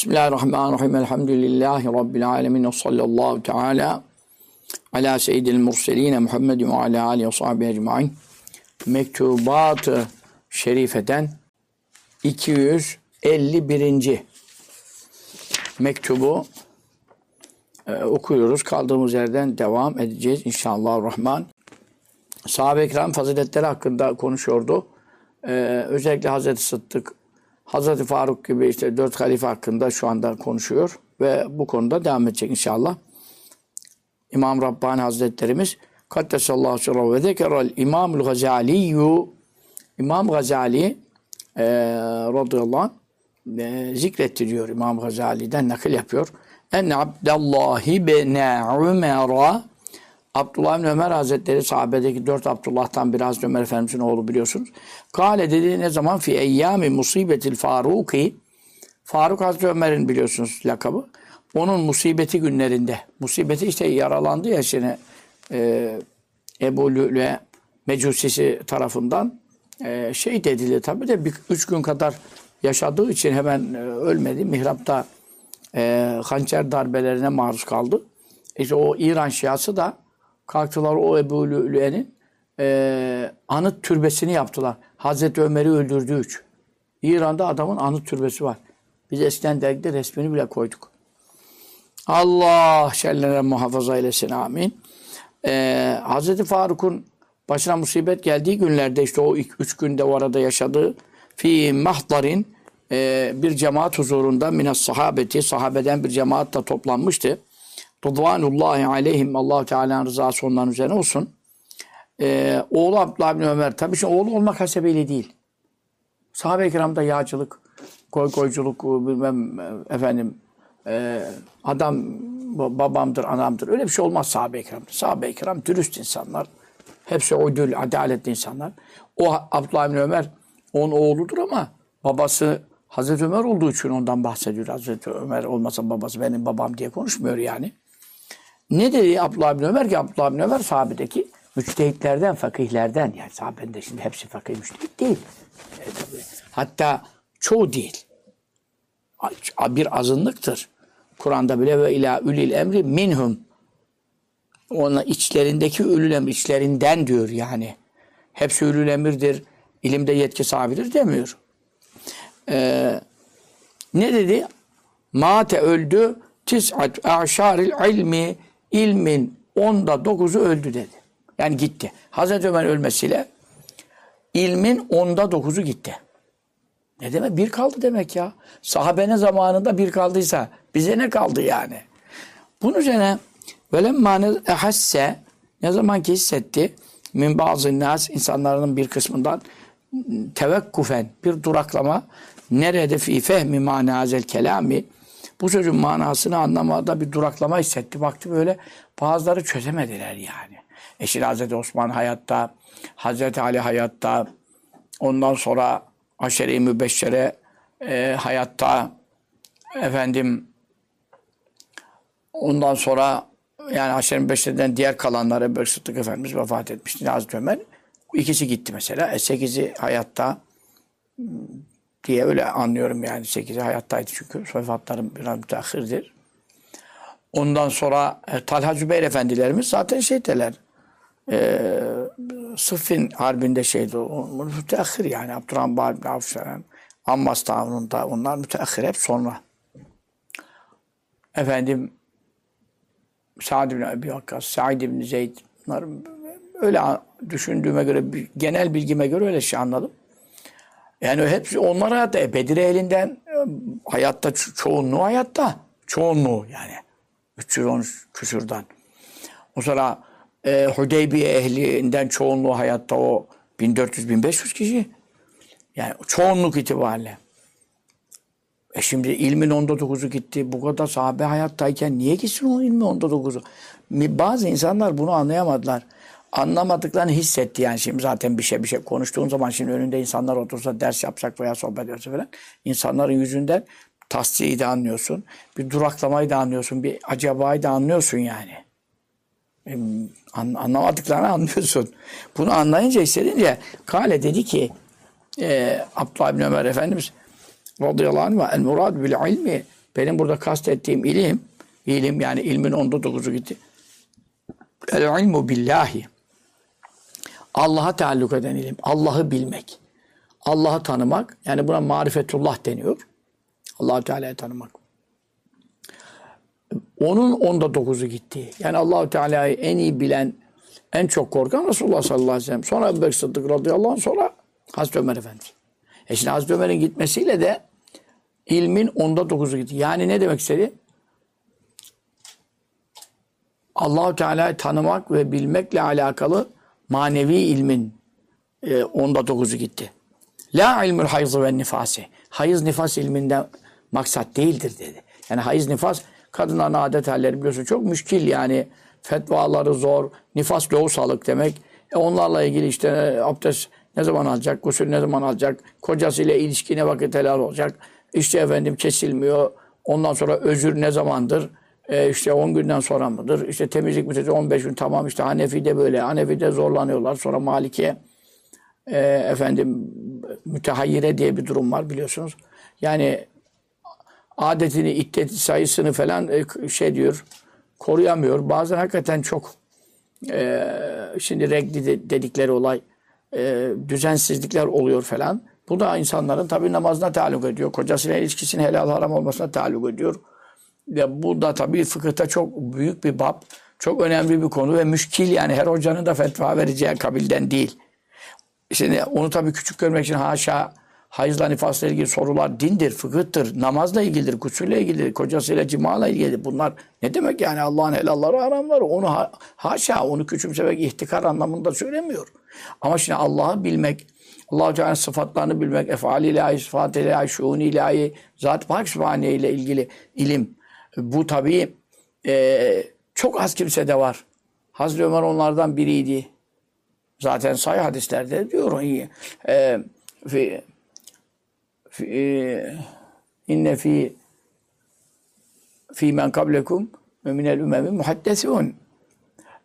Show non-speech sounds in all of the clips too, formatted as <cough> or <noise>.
Bismillahirrahmanirrahim. Elhamdülillahi Rabbil alemin. Ve sallallahu teala ala seyyidil murseline Muhammedin ve ala alihi ve sahbihi ecmain. Mektubat-ı Şerife'den 251. mektubu e, okuyoruz. Kaldığımız yerden devam edeceğiz inşallah rahman. Sahabe-i kiram faziletleri hakkında konuşuyordu. Ee, özellikle Hazreti Sıddık, Hazreti Faruk gibi işte dört halife hakkında şu anda konuşuyor ve bu konuda devam edecek inşallah. İmam Rabbani Hazretlerimiz Kaddesallahu sirrahu ve zekerel İmamul Gazaliyyü İmam Gazali e, radıyallahu anh e, zikretti diyor İmam Gazali'den nakil yapıyor. En Abdallahi bene Ömer'a Abdullah bin Ömer Hazretleri sahabedeki dört Abdullah'tan biri Hazreti Ömer Efendimiz'in oğlu biliyorsunuz. Kale dedi ne zaman fi eyyami musibetil faruki Faruk Hazreti Ömer'in biliyorsunuz lakabı. Onun musibeti günlerinde. Musibeti işte yaralandı ya şimdi e, Ebu Lü'le Mecusisi tarafından e, şehit edildi. Tabi de bir, üç gün kadar yaşadığı için hemen e, ölmedi. Mihrapta e, hançer darbelerine maruz kaldı. İşte o İran Şiası da kalktılar o Ebu Lü'le'nin e, anıt türbesini yaptılar. Hazreti Ömer'i öldürdüğü için. İran'da adamın anıt türbesi var. Biz eskiden dergide resmini bile koyduk. Allah şerlere muhafaza eylesin amin. Ee, Hazreti Faruk'un başına musibet geldiği günlerde işte o ilk üç günde o arada yaşadığı fi mahdarin e, bir cemaat huzurunda minas sahabeti sahabeden bir cemaat da toplanmıştı. Rıdvanullahi aleyhim allah Teala'nın rızası onların üzerine olsun. Ee, oğlu Abdullah bin Ömer tabii şimdi oğlu olmak hasebiyle değil. Sahabe-i kiramda yağcılık, koy koyculuk bilmem efendim e, adam babamdır, anamdır. Öyle bir şey olmaz sahabe-i kiramda. Sahabe-i kiram dürüst insanlar. Hepsi uydul, adaletli insanlar. O Abdullah bin Ömer onun oğludur ama babası Hazreti Ömer olduğu için ondan bahsediyor. Hazreti Ömer olmasa babası benim babam diye konuşmuyor yani. Ne dedi Abdullah bin Ömer ki Abdullah bin Ömer sahabedeki müçtehitlerden, fakihlerden yani sahabenin de şimdi hepsi fakih müçtehit değil. E, Hatta çoğu değil. Bir azınlıktır. Kur'an'da bile ve ila ülil emri minhum. Ona içlerindeki ülül emri, içlerinden diyor yani. Hepsi ülül emirdir, ilimde yetki sahibidir demiyor. Ee, ne dedi? Mate öldü, tis'at aşaril ilmi, ilmin onda dokuzu öldü dedi. Yani gitti. Hazreti Ömer ölmesiyle ilmin onda dokuzu gitti. Ne demek? Bir kaldı demek ya. Sahabenin zamanında bir kaldıysa bize ne kaldı yani? Bunun üzerine velemma ehasse ne zaman ki hissetti min bazı nas insanların bir kısmından tevekkufen bir duraklama nerede fi fehmi manazel kelami bu sözün manasını anlamada bir duraklama hissetti. Baktı böyle bazıları çözemediler yani. Eşin Hazreti Osman hayatta, Hazreti Ali hayatta, ondan sonra Aşere-i Mübeşşere e, hayatta, efendim ondan sonra yani Aşere-i Mübeşşere'den diğer kalanlar Ebu Sıddık Efendimiz vefat etmişti. Hazreti Ömer. İkisi gitti mesela. E, sekizi hayatta diye öyle anlıyorum yani. Sekizi hayattaydı çünkü vefatlarım biraz müteahhirdir. Ondan sonra e, Talha Zübeyir efendilerimiz zaten şeydeler. E, Sıffin harbinde şeydi. O, müteahhir yani. Abdurrahman bin Avf Ammas tavrında onlar müteahhir hep sonra. Efendim Sa'd bin Ebi Vakkas, Sa'id bin Zeyd bunlar öyle düşündüğüme göre genel bilgime göre öyle şey anladım. Yani hepsi onlar hayatta. E, Bedir elinden e, hayatta çoğunluğu hayatta. Çoğunluğu yani. 310 küsürden. O sonra e, Hudeybiye ehlinden çoğunluğu hayatta o 1400-1500 kişi. Yani çoğunluk itibariyle. E şimdi ilmin onda dokuzu gitti. Bu kadar sahabe hayattayken niye gitsin o ilmin onda dokuzu? Bazı insanlar bunu anlayamadılar. Anlamadıklarını hissetti yani şimdi zaten bir şey bir şey konuştuğun zaman şimdi önünde insanlar otursa ders yapsak veya sohbet ederse falan insanların yüzünden tasdiği de anlıyorsun. Bir duraklamayı da anlıyorsun. Bir acabayı da anlıyorsun yani. E, an, anlamadıklarını anlıyorsun. Bunu anlayınca hissedince Kale dedi ki e, Abdullah bin Ömer Efendimiz radıyallahu anh el murad bil ilmi Benim burada kastettiğim ilim, ilim yani ilmin onda dokuzu gitti. El ilmu billahi. Allah'a taalluk eden ilim. Allah'ı bilmek. Allah'ı tanımak. Yani buna marifetullah deniyor. allah Teala'yı tanımak. Onun onda dokuzu gitti. Yani Allahu Teala'yı en iyi bilen, en çok korkan Resulullah sallallahu aleyhi ve sellem. Sonra Ebu Bekir Sıddık radıyallahu anh, sonra Hazreti Ömer Efendimiz. E şimdi Hazreti Ömer'in gitmesiyle de ilmin onda dokuzu gitti. Yani ne demek istedi? Allahu Teala'yı tanımak ve bilmekle alakalı manevi ilmin e, onda dokuzu gitti. La ilmül hayzı ve nifasi. Hayız nifas ilminden maksat değildir dedi. Yani hayız nifas kadınların adet halleri biliyorsun çok müşkil yani fetvaları zor. Nifas lohusalık demek. E onlarla ilgili işte e, abdest ne zaman alacak, gusül ne zaman alacak, kocasıyla ilişki ne vakit helal olacak, işte efendim kesilmiyor, ondan sonra özür ne zamandır, e işte 10 günden sonra mıdır, işte temizlik müddeti 15 gün tamam işte Hanefi'de böyle, Hanefi'de zorlanıyorlar, sonra Malikiye e, efendim mütehayyire diye bir durum var biliyorsunuz. Yani adetini, iddeti sayısını falan e, şey diyor, koruyamıyor. Bazen hakikaten çok e, şimdi regli dedikleri olay e, düzensizlikler oluyor falan. Bu da insanların tabi namazına taalluk ediyor. Kocasıyla ilişkisinin helal haram olmasına taalluk ediyor. Ve bu da tabi fıkıhta çok büyük bir bab. Çok önemli bir konu ve müşkil yani her hocanın da fetva vereceği kabilden değil. Şimdi onu tabii küçük görmek için haşa hayızla nifasla ilgili sorular dindir, fıkıhtır, namazla ilgilidir, kusürle ilgilidir, kocasıyla cimala ilgilidir. Bunlar ne demek yani Allah'ın helalları haramları? Onu ha, haşa onu küçümsemek ihtikar anlamında söylemiyor. Ama şimdi Allah'ı bilmek, Allah-u Teala'nın sıfatlarını bilmek, efali ilahi, sıfat ilahi, şuun ilahi, zat pak sübhane ile ilgili ilim. Bu tabii e, çok az kimsede var. Hazreti Ömer onlardan biriydi. Zaten sayı hadislerde diyor iyi. E, fi, fi, e, inne fi fi men kablekum minel ümemi muhaddesun.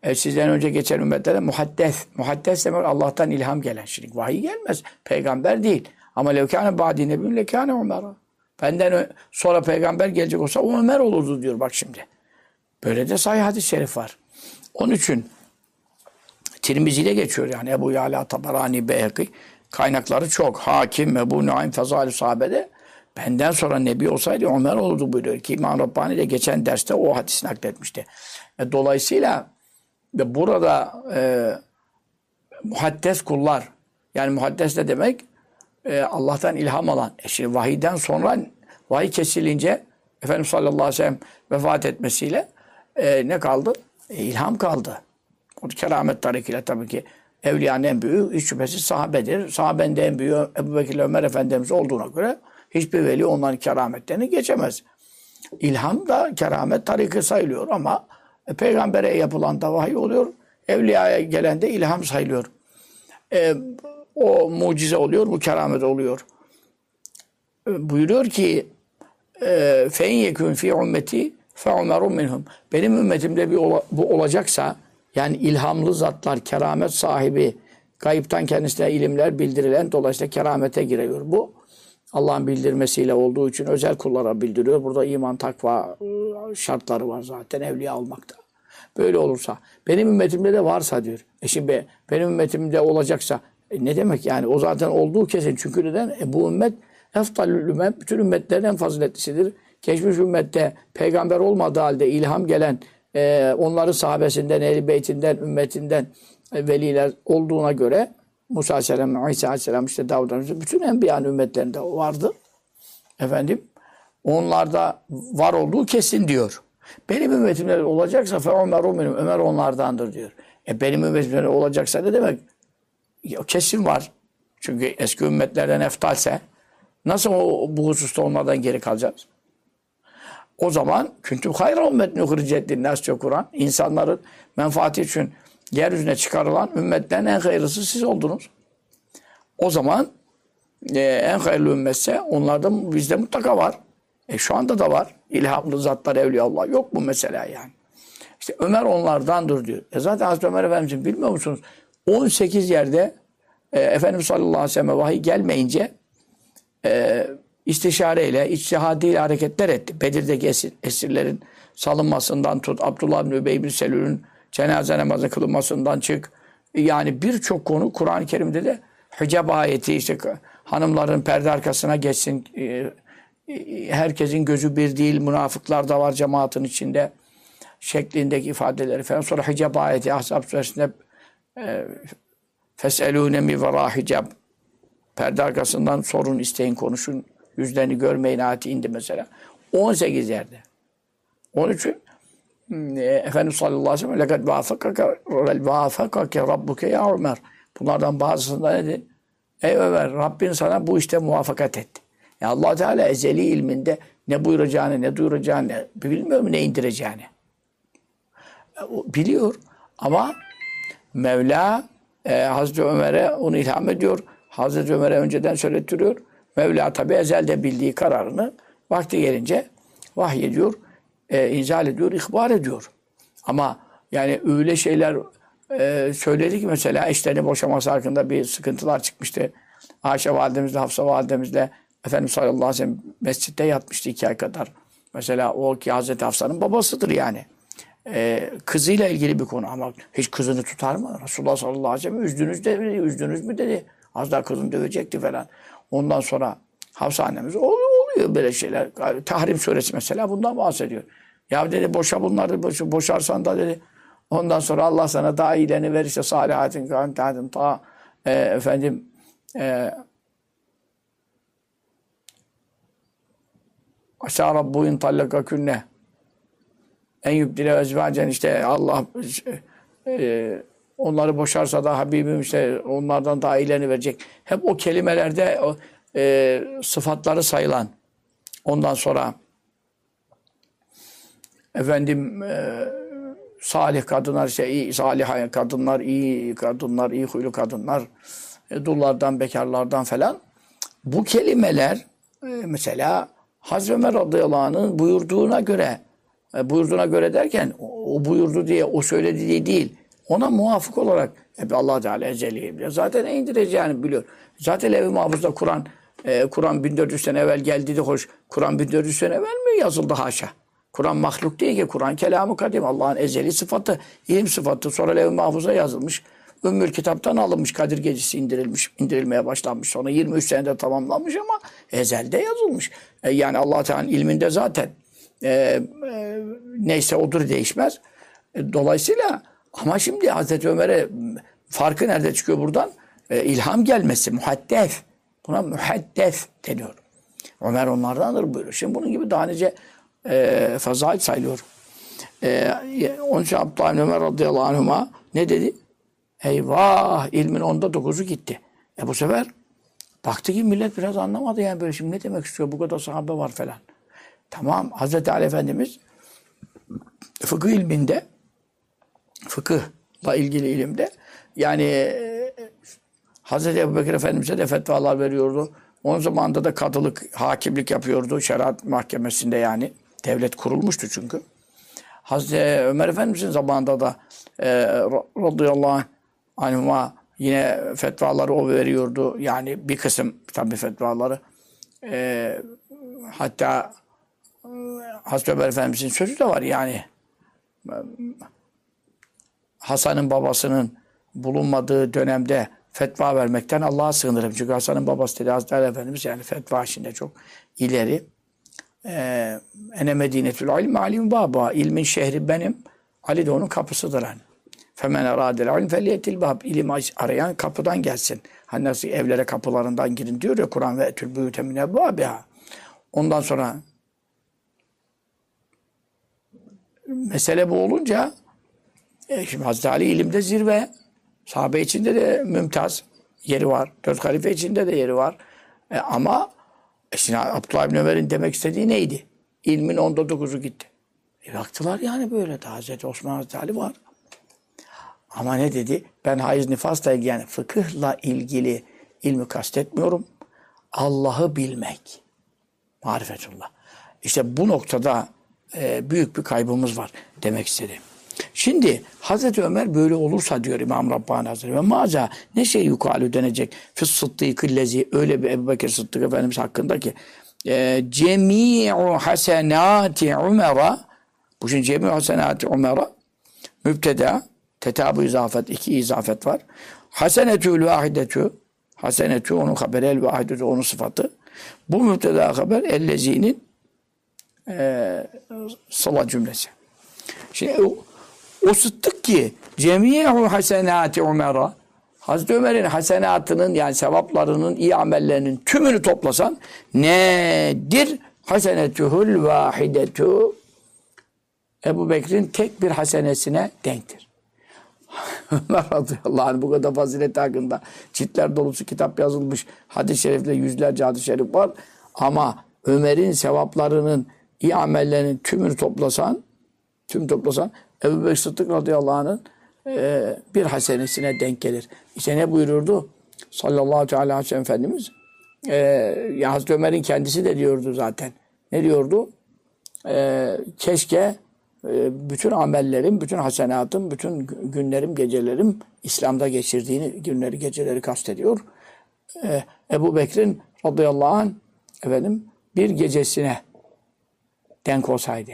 E, sizden önce geçen ümmetlere muhaddes. Muhaddes demek Allah'tan ilham gelen. Şimdi vahiy gelmez. Peygamber değil. Ama levkâne ba'di nebiyun lekâne Ömer'a. Benden sonra peygamber gelecek olsa o Ömer olurdu diyor bak şimdi. Böyle de sahih hadis-i şerif var. Onun için Tirmizi'de geçiyor yani Ebu Yala, Tabarani, Beyhaki kaynakları çok. Hakim, Ebu Nuaym, Fezali sahabede benden sonra Nebi olsaydı Ömer olurdu buyuruyor ki İmam Rabbani de geçen derste o hadisi nakletmişti. E, dolayısıyla burada e, muhaddes kullar yani muhaddes ne demek? E, Allah'tan ilham alan. E şimdi vahiyden sonra vahiy kesilince Efendimiz sallallahu aleyhi ve sellem vefat etmesiyle e, ne kaldı? E, ilham kaldı. O keramet tarikiyle tabii ki evliyanın en büyüğü hiç şüphesiz sahabedir. Sahabenin de en büyüğü Ebu Bekir Ömer Efendimiz olduğuna göre hiçbir veli onların kerametlerini geçemez. İlham da keramet tariki sayılıyor ama e, peygambere yapılan da vahiy oluyor. Evliyaya gelen de ilham sayılıyor. E, o mucize oluyor, bu keramet oluyor. E, buyuruyor ki fe in yekun fi ümmeti fe minhum. Benim ümmetimde bir bu olacaksa yani ilhamlı zatlar, keramet sahibi, kayıptan kendisine ilimler bildirilen dolayısıyla keramete giriyor. Bu Allah'ın bildirmesiyle olduğu için özel kullara bildiriyor. Burada iman, takva ıı, şartları var zaten evliya olmakta. Böyle olursa, benim ümmetimde de varsa diyor. E şimdi benim ümmetimde olacaksa e ne demek yani? O zaten olduğu kesin. Çünkü neden? E bu ümmet eftalül ümmet, bütün ümmetlerin en faziletlisidir. Geçmiş ümmette peygamber olmadığı halde ilham gelen e, onların sahabesinden, ehl beytinden, ümmetinden e, veliler olduğuna göre Musa Aleyhisselam, İsa Aleyhisselam, işte Davud Aleyhisselam, bütün enbiyanın ümmetlerinde vardı. Efendim, onlarda var olduğu kesin diyor. Benim ümmetimde olacaksa fe Ömer Ömer onlardandır diyor. E benim ümmetimde olacaksa ne demek? Kesin var. Çünkü eski ümmetlerden eftalse nasıl o, bu hususta onlardan geri kalacağız? O zaman küntüm hayra ümmet nuhricet nasça Kur'an. insanların menfaati için yeryüzüne çıkarılan ümmetlerin en hayırlısı siz oldunuz. O zaman e, en hayırlı ümmetse onlarda bizde mutlaka var. E şu anda da var. İlhamlı zatlar Allah Yok mu mesela yani. İşte Ömer onlardandır diyor. E zaten Hazreti Ömer Efendimiz'in bilmiyor musunuz? 18 yerde e, Efendimiz sallallahu aleyhi ve sellem vahiy gelmeyince e, istişareyle, içtihadiyle hareketler etti. Bedir'deki esir, esirlerin salınmasından tut, Abdullah bin Übey bin Selül'ün cenaze namazı kılınmasından çık. Yani birçok konu Kur'an-ı Kerim'de de hicab ayeti işte hanımların perde arkasına geçsin. E, e, herkesin gözü bir değil. Münafıklar da var cemaatin içinde. Şeklindeki ifadeleri falan. Sonra hicab ayeti Ahzab suresinde Fes'elûne mi verâ hicab. Perde arkasından sorun, isteyin, konuşun. Yüzlerini görmeyin ayeti indi mesela. 18 yerde. Onun için e, Efendimiz sallallahu aleyhi ve sellem lekad vâfakake rabbuke ya Ömer. Bunlardan bazısında dedi? Ey Ömer Rabbin sana bu işte muvaffakat etti. Ya allah Teala ezeli ilminde ne buyuracağını, ne duyuracağını bilmiyor mu ne indireceğini. E, biliyor ama Mevla e, Hazreti Ömer'e onu ilham ediyor. Hazreti Ömer'e önceden söylettiriyor. Mevla tabi ezelde bildiği kararını vakti gelince vahyediyor, e, inzal ediyor, ihbar ediyor. Ama yani öyle şeyler e, söyledik mesela eşlerini boşaması hakkında bir sıkıntılar çıkmıştı. Ayşe validemizle, Hafsa validemizle Efendimiz sallallahu aleyhi ve sellem mescitte yatmıştı iki ay kadar. Mesela o ki Hazreti Hafsa'nın babasıdır yani. Ee, kızıyla ilgili bir konu ama hiç kızını tutar mı? Resulullah sallallahu aleyhi ve sellem üzdünüz, de, üzdünüz mü dedi. Az daha kızını dövecekti falan. Ondan sonra Hafsa annemiz oluyor böyle şeyler. Tahrim suresi mesela bundan bahsediyor. Ya dedi boşa bunları boşarsan da dedi Ondan sonra Allah sana daha iyilerini verirse salihatin kantatin ta e, efendim e, Aşağı Rabbu in tallaka künne en yübdile ezvacen işte Allah e, onları boşarsa da Habibim işte onlardan daha iyilerini verecek. Hep o kelimelerde o, e, sıfatları sayılan. Ondan sonra efendim e, salih kadınlar, işte iyi, salih kadınlar, iyi kadınlar, iyi huylu kadınlar, e, dullardan, bekarlardan falan. Bu kelimeler e, mesela Hazreti Ömer radıyallahu anh'ın buyurduğuna göre, e, buyurduğuna göre derken o, buyurdu diye, o söyledi diye değil. Ona muvafık olarak hep Allah Teala ezeli biliyor. Zaten indireceğini biliyor. Zaten ev-i mahfuzda Kur'an e, Kur'an 1400 sene evvel geldi de hoş. Kur'an 1400 sene evvel mi yazıldı haşa? Kur'an mahluk değil ki. Kur'an kelamı kadim. Allah'ın ezeli sıfatı, ilim sıfatı. Sonra levh-i mahfuza yazılmış. Ümmül kitaptan alınmış. Kadir gecesi indirilmiş, indirilmeye başlanmış. Sonra 23 senede tamamlanmış ama ezelde yazılmış. E, yani Allah Teala'nın ilminde zaten e, e, neyse odur değişmez. E, dolayısıyla ama şimdi Hazreti Ömer'e farkı nerede çıkıyor buradan? E, ilham gelmesi, muhaddef. Buna muhaddef deniyor. Ömer onlardandır buyuruyor. Şimdi bunun gibi daha nice e, fazail sayılıyor. E, onun için Abdullah bin Ömer radıyallahu anhuma ne dedi? Eyvah ilmin onda dokuzu gitti. E bu sefer baktı ki millet biraz anlamadı yani böyle şimdi ne demek istiyor bu kadar sahabe var falan. Tamam Hazreti Ali Efendimiz fıkıh ilminde fıkıhla ilgili ilimde yani e, Hazreti Ebu Bekir Efendimiz'e de fetvalar veriyordu. Onun zamanında da kadılık, hakimlik yapıyordu şeriat mahkemesinde yani. Devlet kurulmuştu çünkü. Hazreti Ömer Efendimiz'in zamanında da e, radıyallahu anhuma yine fetvaları o veriyordu. Yani bir kısım tabi fetvaları. E, hatta Hazreti Ömer Efendimiz'in sözü de var yani. Hasan'ın babasının bulunmadığı dönemde fetva vermekten Allah'a sığınırım. Çünkü Hasan'ın babası dedi Hazreti Efendimiz yani fetva işinde çok ileri. Ee, ene medinetül ilm alim baba. İlmin şehri benim. Ali de onun kapısıdır hani. Femen eradel ilm feliyetil bab. İlim arayan kapıdan gelsin. Hani nasıl evlere kapılarından girin diyor ya Kur'an ve etül büyüte mine babiha. Ondan sonra mesele bu olunca e, şimdi Hazreti Ali ilimde zirve. Sahabe içinde de mümtaz yeri var. Dört halife içinde de yeri var. E, ama e şimdi Abdullah bin Ömer'in demek istediği neydi? İlmin onda dokuzu gitti. E baktılar yani böyle. Daha Hazreti Osman Hazreti Ali var. Ama ne dedi? Ben hayız nifasla ilgili yani fıkıhla ilgili ilmi kastetmiyorum. Allah'ı bilmek. Marifetullah. İşte bu noktada e, büyük bir kaybımız var demek istedim. Şimdi Hazreti Ömer böyle olursa diyor İmam Rabbani Hazretleri ve maza ne şey yukalü denecek fis sıddıkı lezi öyle bir Ebu Bekir Sıddık Efendimiz hakkında ki e, cemi'u hasenati Umer'a bu şimdi cemi'u hasenati Umer'a mübteda tetabu izafet iki izafet var. Hasenetül vahidetü hasenetü onun haberi el vahidetü onun sıfatı. Bu mübteda haber ellezinin e, sıla cümlesi. Şimdi o, o sıddık ki cemi'u hasenati Umer'a Hazreti Ömer'in hasenatının yani sevaplarının, iyi amellerinin tümünü toplasan nedir? Hasenetuhul vahidetu Ebu Bekir'in tek bir hasenesine denktir. <laughs> Ömer radıyallahu anh bu kadar fazilet hakkında ciltler dolusu kitap yazılmış. Hadis-i şerifle yüzlerce hadis-i şerif var. Ama Ömer'in sevaplarının, iyi amellerinin tümünü toplasan, tüm toplasan Ebu Bekir Sıddık radıyallahu anh'ın e, bir hasenesine denk gelir. İşte ne buyururdu? Sallallahu aleyhi ve sellem Efendimiz. E, ya Hazreti Ömer'in kendisi de diyordu zaten. Ne diyordu? E, keşke e, bütün amellerim, bütün hasenatım, bütün günlerim, gecelerim İslam'da geçirdiğini, günleri, geceleri kastediyor. E, Ebu Bekir'in radıyallahu anh efendim, bir gecesine denk olsaydı.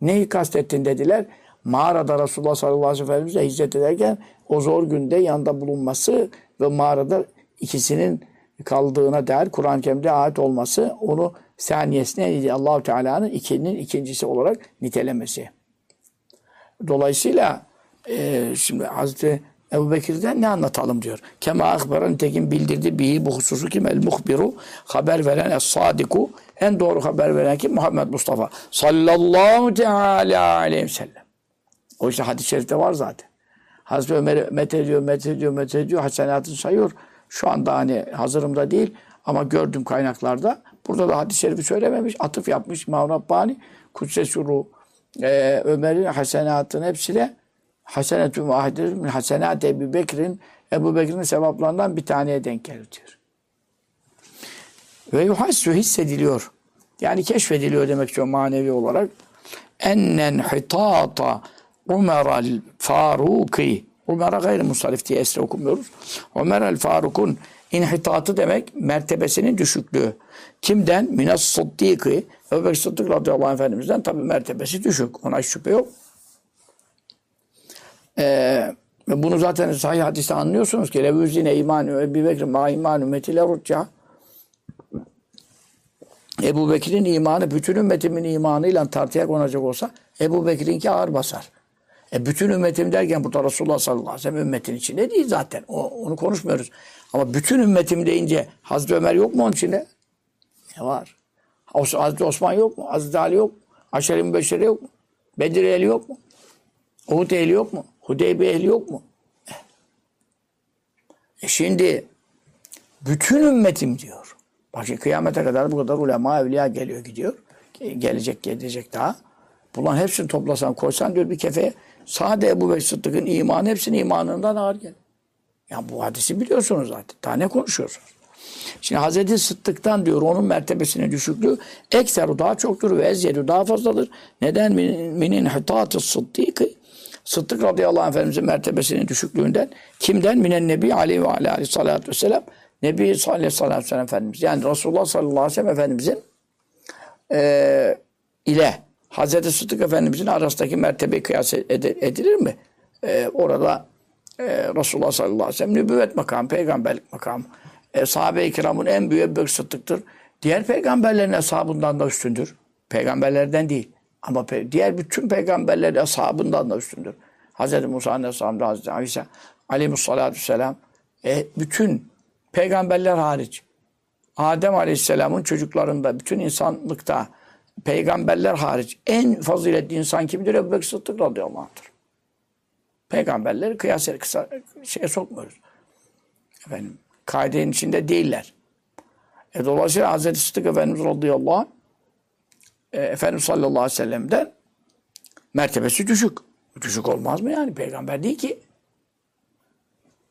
Neyi kastettin dediler mağarada Resulullah sallallahu aleyhi ve sellem Efendimiz'le hicret ederken o zor günde yanında bulunması ve mağarada ikisinin kaldığına dair Kur'an-ı Kerim'de ayet olması onu saniyesine allah Teala'nın ikinin ikincisi olarak nitelemesi. Dolayısıyla e, şimdi Hazreti Ebu Bekir'den ne anlatalım diyor. Kema akberen tekin bildirdi bihi bu hususu kim el muhbiru haber veren es sadiku en doğru haber veren kim? Muhammed Mustafa sallallahu teala aleyhi ve sellem. O işte hadis-i şerifte var zaten. Hazreti Ömer met ediyor, met ediyor, met ediyor. Hasenatını sayıyor. Şu anda hani hazırımda değil ama gördüm kaynaklarda. Burada da hadis-i şerifi söylememiş. Atıf yapmış İmam Rabbani. Kudse Suru e, Ömer'in hasenatının hepsiyle hasenetü vahidir min hasenat Ebu Bekir'in Ebu Bekir'in sevaplarından bir taneye denk gelir diyor. Ve yuhassu hissediliyor. Yani keşfediliyor demek istiyor manevi olarak. Ennen hitata Ömer el Faruki Ömer'e gayri musarif diye esre okumuyoruz. Ömer el Faruk'un inhitatı demek mertebesinin düşüklüğü. Kimden? Minas Sıddiki. Ebu Bekir Sıddık radıyallahu anh efendimizden tabi mertebesi düşük. Ona şüphe yok. Ee, bunu zaten sahih hadiste anlıyorsunuz ki Levüzine imanü Ebu Bekir ma imanü metile rutca Ebu Bekir'in imanı bütün ümmetimin imanıyla tartıya konacak olsa Ebu Bekir'inki ağır basar. E bütün ümmetim derken burada Resulullah sallallahu aleyhi ve sellem ümmetin içinde değil zaten. O, onu konuşmuyoruz. Ama bütün ümmetim deyince Hazreti Ömer yok mu onun içinde? Ne var? Hazreti Osman yok mu? Hazreti Ali yok mu? Aşeri Mübeşşeri yok mu? Bedir ehli yok mu? Uhud ehli yok mu? Hudeybi ehli yok mu? E şimdi bütün ümmetim diyor. Bakın kıyamete kadar bu kadar ulema, evliya geliyor gidiyor. Gelecek, gelecek daha. Bunların hepsini toplasan, koysan diyor bir kefeye Sade Ebu Bekir Sıddık'ın imanı hepsinin imanından ağır gelir. Ya bu hadisi biliyorsunuz zaten. Daha ne konuşuyorsunuz? Şimdi Hazreti Sıddık'tan diyor onun mertebesinin düşüklüğü ekseru daha çoktur ve ezyedu daha fazladır. Neden? Minin hitatı sıddıkı Sıddık radıyallahu anh Efendimizin mertebesinin düşüklüğünden kimden? Minen Nebi aleyhi ve aleyhissalatü vesselam Nebi sallallahu aleyhi ve sellem Efendimiz. Yani Resulullah sallallahu aleyhi ve sellem Efendimizin e, ile Hazreti Sıddık Efendimizin arasındaki mertebe kıyas edilir mi? Ee, orada e, Resulullah sallallahu aleyhi ve sellem nübüvvet makamı, peygamberlik makamı. E, sahabe-i kiramın en büyük Ebu Sıddık'tır. Diğer peygamberlerin ashabından da üstündür. Peygamberlerden değil. Ama diğer bütün peygamberlerin ashabından da üstündür. Hazreti Musa Aleyhisselam, Hazreti İsa Aleyhisselatü Vesselam e, bütün peygamberler hariç Adem Aleyhisselam'ın çocuklarında, bütün insanlıkta peygamberler hariç en faziletli insan kimdir? Ebu Bekir Sıddık radıyallahu anh'tır. Peygamberleri kıyas kısa şeye sokmuyoruz. Efendim, kaidenin içinde değiller. E, dolayısıyla Hazreti Sıddık Efendimiz radıyallahu anh e, Efendimiz sallallahu aleyhi ve sellem'den mertebesi düşük. Düşük olmaz mı yani? Peygamber değil ki.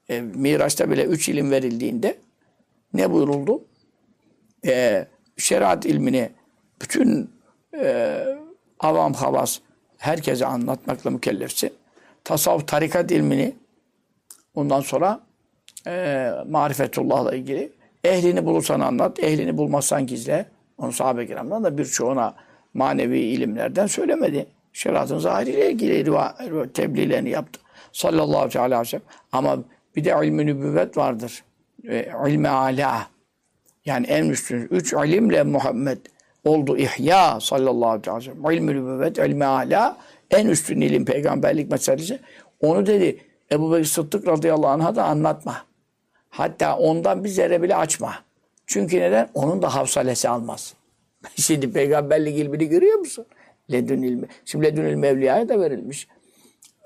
E, Miraç'ta bile üç ilim verildiğinde ne buyuruldu? E, şeriat ilmini bütün e, avam havas herkese anlatmakla mükellefsin. Tasavvuf tarikat ilmini ondan sonra e, marifetullah'la ilgili ehlini bulursan anlat, ehlini bulmazsan gizle. Onu sahabe kiramdan da birçoğuna manevi ilimlerden söylemedi. Şeriatın zahiriyle ilgili tebliğlerini yaptı. Sallallahu aleyhi ve sellem. Ama bir de ilmi nübüvvet vardır. E, ilmi ala. Yani en üstün. Üç ilimle Muhammed oldu ihya sallallahu aleyhi ve sellem. İlmi nübüvvet, ilmi ala. En üstün ilim peygamberlik meselesi. Onu dedi Ebu Bekir Sıddık radıyallahu anh'a da anlatma. Hatta ondan bir zerre bile açma. Çünkü neden? Onun da hafsalesi almaz. <laughs> Şimdi peygamberlik ilmini görüyor musun? Ledün ilmi. Şimdi ledün ilmi da verilmiş.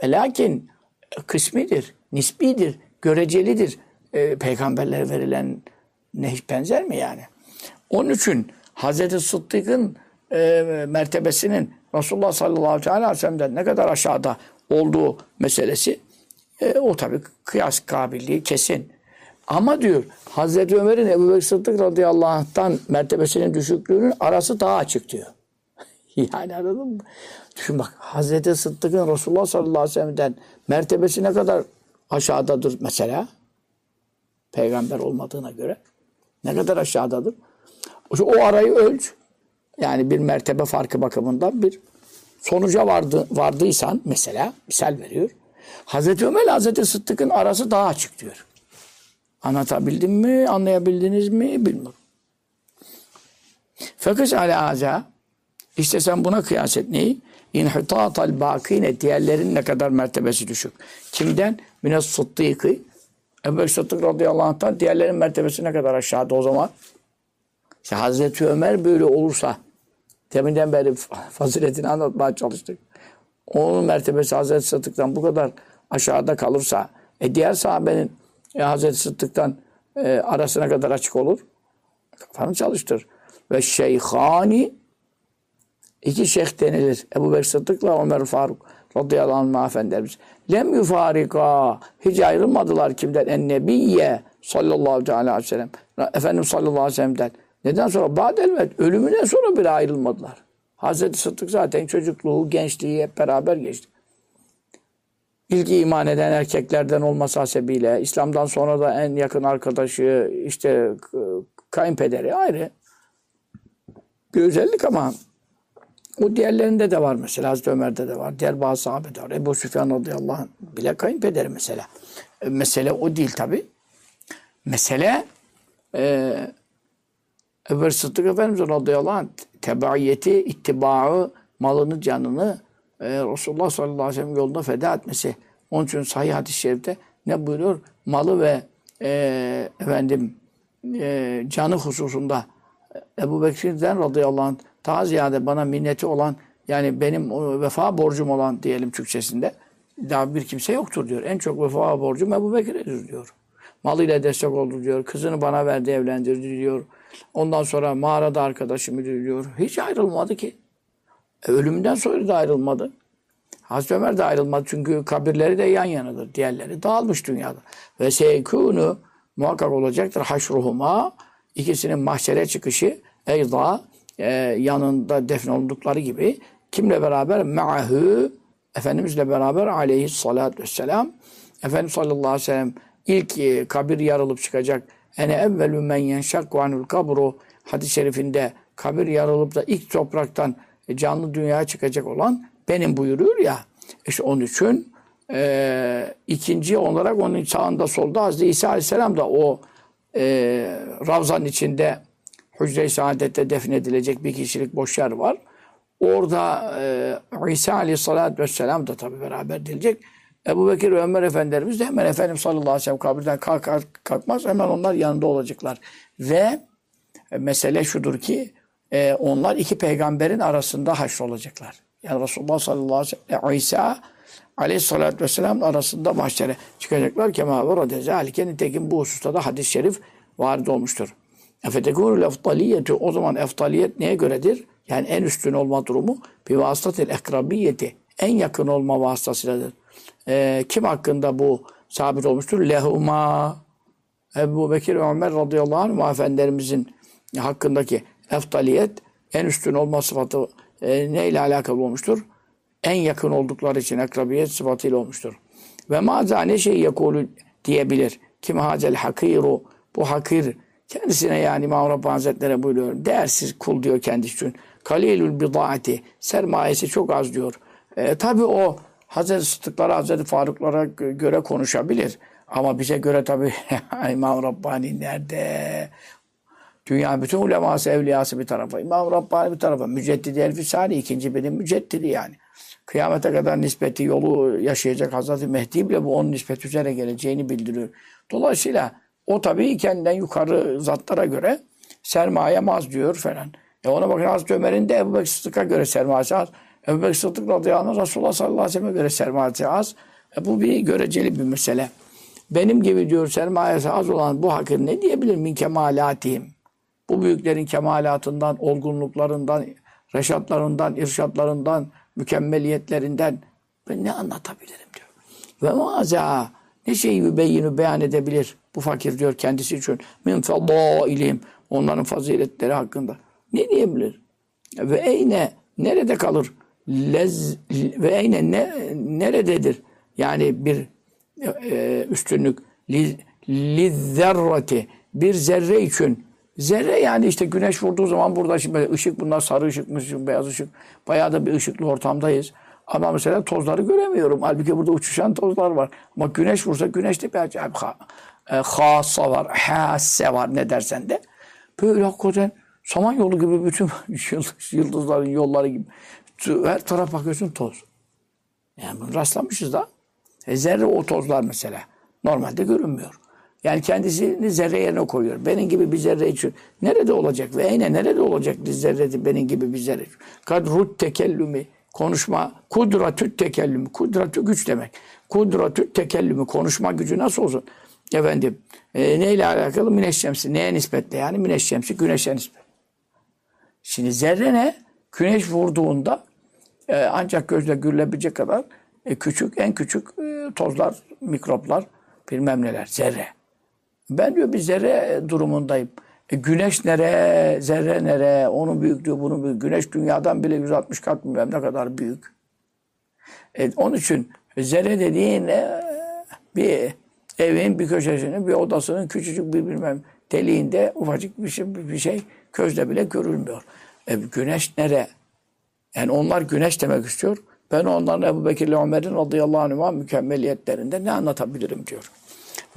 E lakin e, kısmidir, nisbidir, görecelidir. E, peygamberlere verilen ne hiç benzer mi yani? Onun için Hazreti Sıddık'ın e, mertebesinin Resulullah sallallahu aleyhi ve sellem'den ne kadar aşağıda olduğu meselesi e, o tabii kıyas kabilliği kesin. Ama diyor Hazreti Ömer'in Ebu Bekir Sıddık radıyallahu anh'tan mertebesinin düşüklüğünün arası daha açık diyor. <laughs> yani anladın mı? Düşün bak Hazreti Sıddık'ın Resulullah sallallahu aleyhi ve sellem'den mertebesi ne kadar aşağıdadır mesela? Peygamber olmadığına göre. Ne kadar aşağıdadır? O, arayı ölç. Yani bir mertebe farkı bakımından bir sonuca vardı, vardıysan mesela misal veriyor. Hazreti Ömer Hazreti Sıddık'ın arası daha açık diyor. Anlatabildim mi? Anlayabildiniz mi? Bilmiyorum. Fakıs ala aza işte sen buna kıyas et neyi? İnhitatal bakine diğerlerin ne kadar mertebesi düşük. Kimden? Mines Sıddık'ı Ebu Sıddık radıyallahu anh'tan diğerlerin mertebesi ne kadar aşağıda o zaman? İşte Hazreti Ömer böyle olursa deminden beri faziletini anlatmaya çalıştık. Onun mertebesi Hazreti Sıddık'tan bu kadar aşağıda kalırsa e diğer sahabenin e, Hazreti Sıddık'tan e, arasına kadar açık olur. Kafanı çalıştır. Ve şeyhani iki şeyh denilir. Ebu Bekir Sıddık'la Ömer Faruk radıyallahu anh efendimiz. Lem yufarika hiç ayrılmadılar kimden? En nebiyye sallallahu aleyhi ve sellem. Efendimiz sallallahu aleyhi ve sellem'den. Neden sonra? Badelvet. Ölümünden sonra bile ayrılmadılar. Hazreti Sıddık zaten çocukluğu, gençliği hep beraber geçti. İlgi iman eden erkeklerden olması hasebiyle, İslam'dan sonra da en yakın arkadaşı, işte kayınpederi ayrı. Bir özellik ama o diğerlerinde de var mesela. Hazreti Ömer'de de var. Diğer bazı sahabede var. Ebu Süfyan radıyallahu anh bile kayınpederi mesela. E, mesele o değil tabi. Mesele e, Ömer Sıddık Efendimiz radıyallahu anh tebaiyeti, ittibaı, malını, canını e, Resulullah sallallahu aleyhi ve sellem yolunda feda etmesi. Onun için sahih hadis-i şerifte ne buyuruyor? Malı ve e, efendim e, canı hususunda Ebu Bekir'den radıyallahu anh daha ziyade bana minneti olan yani benim vefa borcum olan diyelim Türkçesinde daha bir kimse yoktur diyor. En çok vefa borcum Ebu Bekir'dir diyor. Malıyla destek oldu diyor. Kızını bana verdi evlendirdi diyor. Ondan sonra mağarada arkadaşımı diyor. Hiç ayrılmadı ki. E, ölümünden sonra da ayrılmadı. Hazreti Ömer de ayrılmadı çünkü kabirleri de yan yanadır. Diğerleri dağılmış dünyada. Ve seykûnü muhakkak olacaktır haşruhuma ikisinin mahşere çıkışı eyda e, yanında defnolundukları gibi kimle beraber me'ahü Efendimizle beraber aleyhissalatü vesselam Efendimiz sallallahu aleyhi ve sellem ilk e, kabir yarılıp çıkacak. Ene evvelü men yenşakku anul kabru hadis-i şerifinde kabir yarılıp da ilk topraktan canlı dünyaya çıkacak olan benim buyuruyor ya. İşte onun için e, ikinci olarak onun sağında solda Hazreti İsa Aleyhisselam da o e, Ravza'nın içinde Hücre-i Saadet'te defnedilecek bir kişilik boş yer var. Orada e, İsa Aleyhisselatü Vesselam da tabi beraber dilecek. Ebu Bekir ve Ömer Efendilerimiz de hemen Efendimiz sallallahu aleyhi ve sellem kabirden kalk, kalk, kalkmaz hemen onlar yanında olacaklar. Ve e, mesele şudur ki e, onlar iki peygamberin arasında haşrolacaklar. Yani Resulullah sallallahu aleyhi ve sellem İsa aleyhissalatü vesselam arasında mahşere çıkacaklar. Kema ve rade zâlike nitekim bu hususta da hadis-i şerif varid olmuştur. Efetekûnul eftaliyeti o zaman eftaliyet neye göredir? Yani en üstün olma durumu bir vasıtatil ekrabiyeti en yakın olma vasıtasıyladır. Ee, kim hakkında bu sabit olmuştur? Lehuma Ebu Bekir Ömer radıyallahu anh efendilerimizin hakkındaki eftaliyet en üstün olma sıfatı e, neyle alakalı olmuştur? En yakın oldukları için akrabiyet sıfatıyla olmuştur. Ve maza ne şey yakulu diyebilir. Kim hazel hakiru bu hakir Kendisine yani Rabbani Hazretleri buyuruyor. Değersiz kul diyor kendisi için. Kalilül bidaati. Sermayesi çok az diyor. E, tabii o Hazreti Sıddıklara, Hazreti Faruklara göre konuşabilir. Ama bize göre tabii <laughs> İmam Rabbani nerede? Dünya bütün uleması, evliyası bir tarafa. İmam Rabbani bir tarafa. Müceddidi Elfisani ikinci benim müceddidi yani. Kıyamete kadar nispeti yolu yaşayacak Hazreti Mehdi bile bu onun nispet üzere geleceğini bildiriyor. Dolayısıyla o tabii kendinden yukarı zatlara göre sermaye az diyor falan. E ona bakın Hazreti Ömer'in de Ebu Bekir Sıddık'a göre sermayesi az. Ebu Bekir Sıddık radıyallahu anh Resulullah sallallahu aleyhi ve sellem'e göre sermayesi az. E bu bir göreceli bir mesele. Benim gibi diyor sermayesi az olan bu hakir ne diyebilir min kemalatihim? Bu büyüklerin kemalatından, olgunluklarından, reşatlarından, irşatlarından, mükemmeliyetlerinden ben ne anlatabilirim diyor. Ve maza ne şeyi beyini beyan edebilir bu fakir diyor kendisi için. Min ilim onların faziletleri hakkında. Ne diyebilir? Ve eyne nerede kalır? Lez, ve eyne ne, nerededir? Yani bir e, üstünlük li, li zerrati bir zerre için Zerre yani işte güneş vurduğu zaman burada şimdi ışık bunlar sarı ışık, ışık, beyaz ışık. Bayağı da bir ışıklı ortamdayız. Ama mesela tozları göremiyorum. Halbuki burada uçuşan tozlar var. Ama güneş vursa güneşte bir acayip ha, e, hassa var, hasse var ne dersen de. Böyle hakikaten Samanyolu gibi bütün <laughs> yıldızların yolları gibi. Her taraf bakıyorsun toz. Yani bunu rastlamışız da. E zerre o tozlar mesela. Normalde görünmüyor. Yani kendisini zerre yerine koyuyor. Benim gibi bir zerre için. Nerede olacak? Ve eyne nerede olacak bir zerre benim gibi bir zerre için? Kadrut tekellümü konuşma. Kudratü tekellümü. Kudratü güç demek. Kudratü tekellümü konuşma gücü nasıl olsun? Efendim e, neyle alakalı? Müneş şemsi. Neye nispetle? Yani müneş şemsi güneşe nispet. Şimdi zerre ne? Güneş vurduğunda e, ancak gözle görülebilecek kadar e, küçük, en küçük e, tozlar, mikroplar, bilmem neler, zerre. Ben diyor bir zerre durumundayım. E, güneş nere, zerre nere, onun büyüklüğü, bunun büyük. Güneş dünyadan bile 160 kat bilmem ne kadar büyük. E, onun için zerre dediğin e, bir evin bir köşesinin, bir odasının küçücük bir bilmem deliğinde ufacık bir şey, bir şey közle bile görülmüyor. E, güneş nere? Yani onlar güneş demek istiyor. Ben onların Ebu Bekir ile Ömer'in radıyallahu anh'a mükemmeliyetlerinde ne anlatabilirim diyor.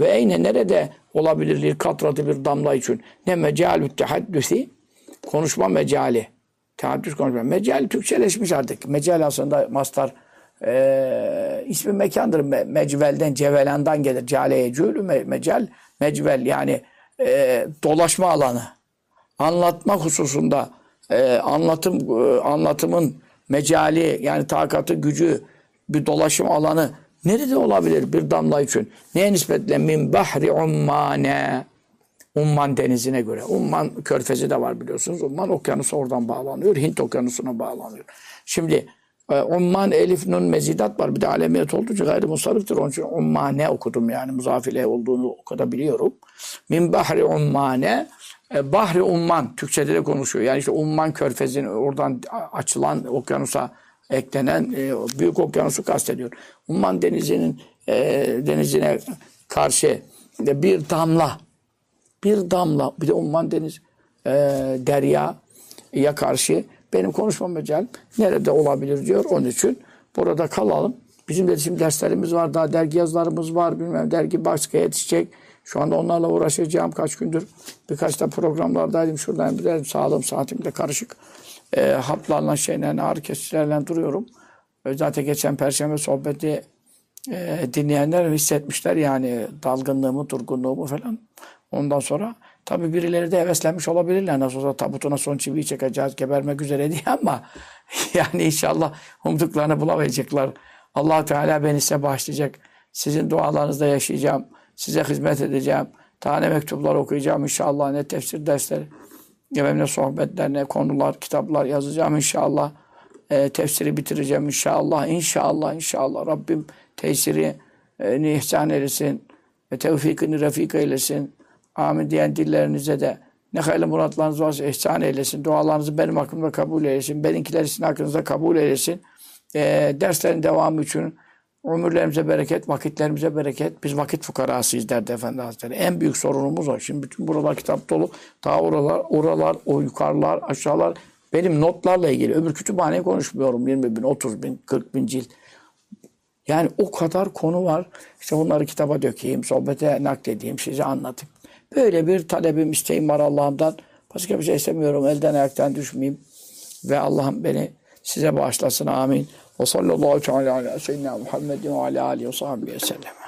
Ve eyne nerede olabilir bir katratı bir damla için? Ne mecalü tehaddüsi? Konuşma mecali. Tehaddüs konuşma. Mecal Türkçeleşmiş artık. Mecal aslında mastar e, ismi mekandır. Me, mecvelden, cevelandan gelir. Cale cülü me, mecal. Mecvel yani e, dolaşma alanı. Anlatma hususunda e, anlatım e, anlatımın mecali yani takatı, gücü, bir dolaşım alanı Nerede olabilir bir damla için? Neye nispetle? Min bahri ummane. Umman denizine göre. Umman körfezi de var biliyorsunuz. Umman okyanusu oradan bağlanıyor. Hint okyanusuna bağlanıyor. Şimdi e, Umman elif nun mezidat var. Bir de alemiyet olduğu için gayri musarıftır. Onun için ummane okudum yani. Muzafile olduğunu o kadar biliyorum. Min bahri ummane. E, bahri umman. Türkçede de konuşuyor. Yani işte umman körfezinin oradan açılan okyanusa eklenen e, büyük okyanusu kastediyor. Umman denizinin e, denizine karşı bir damla bir damla bir de Umman deniz e, derya ya karşı benim konuşma mecal nerede olabilir diyor. Onun için burada kalalım. Bizim de şimdi derslerimiz var, daha dergi yazılarımız var, bilmem dergi başka yetişecek. Şu anda onlarla uğraşacağım kaç gündür. Birkaç da programlardaydım. Şuradan bir sağlığım saatim de karışık e, haplarla şeylerle ağrı kesicilerle duruyorum. Zaten geçen perşembe sohbeti e, dinleyenler hissetmişler yani dalgınlığımı, durgunluğumu falan. Ondan sonra tabii birileri de heveslenmiş olabilirler. Nasıl olsa tabutuna son çiviyi çekeceğiz, gebermek üzere <laughs> diye ama yani inşallah umduklarını bulamayacaklar. allah Teala beni size bağışlayacak. Sizin dualarınızda yaşayacağım. Size hizmet edeceğim. Tane mektuplar okuyacağım inşallah. Ne tefsir dersleri Efendim sohbetlerine konular, kitaplar yazacağım inşallah. E, tefsiri bitireceğim inşallah. İnşallah, inşallah. Rabbim tesiri e, ihsan eylesin. Ve tevfikini refik eylesin. Amin diyen dillerinize de ne hayırlı muratlarınız varsa ihsan eylesin. Dualarınızı benim hakkımda kabul eylesin. Benimkileri sizin hakkınızda kabul eylesin. E, derslerin devamı için Ömürlerimize bereket, vakitlerimize bereket. Biz vakit fukarasıyız derdi Efendi Hazretleri. En büyük sorunumuz o. Şimdi bütün buralar kitap dolu. Ta oralar, oralar, o yukarılar, aşağılar. Benim notlarla ilgili. Öbür kütüphaneyi konuşmuyorum. 20 bin, 30 bin, 40 bin cilt. Yani o kadar konu var. İşte bunları kitaba dökeyim, sohbete nakledeyim, size anlatayım. Böyle bir talebim, isteğim var Allah'ımdan. Başka bir şey istemiyorum. Elden ayaktan düşmeyeyim. Ve Allah'ım beni size bağışlasın. Amin. Ve sallallahu teala ala seyyidina Muhammedin ve ala alihi ve sahbihi ve sellem.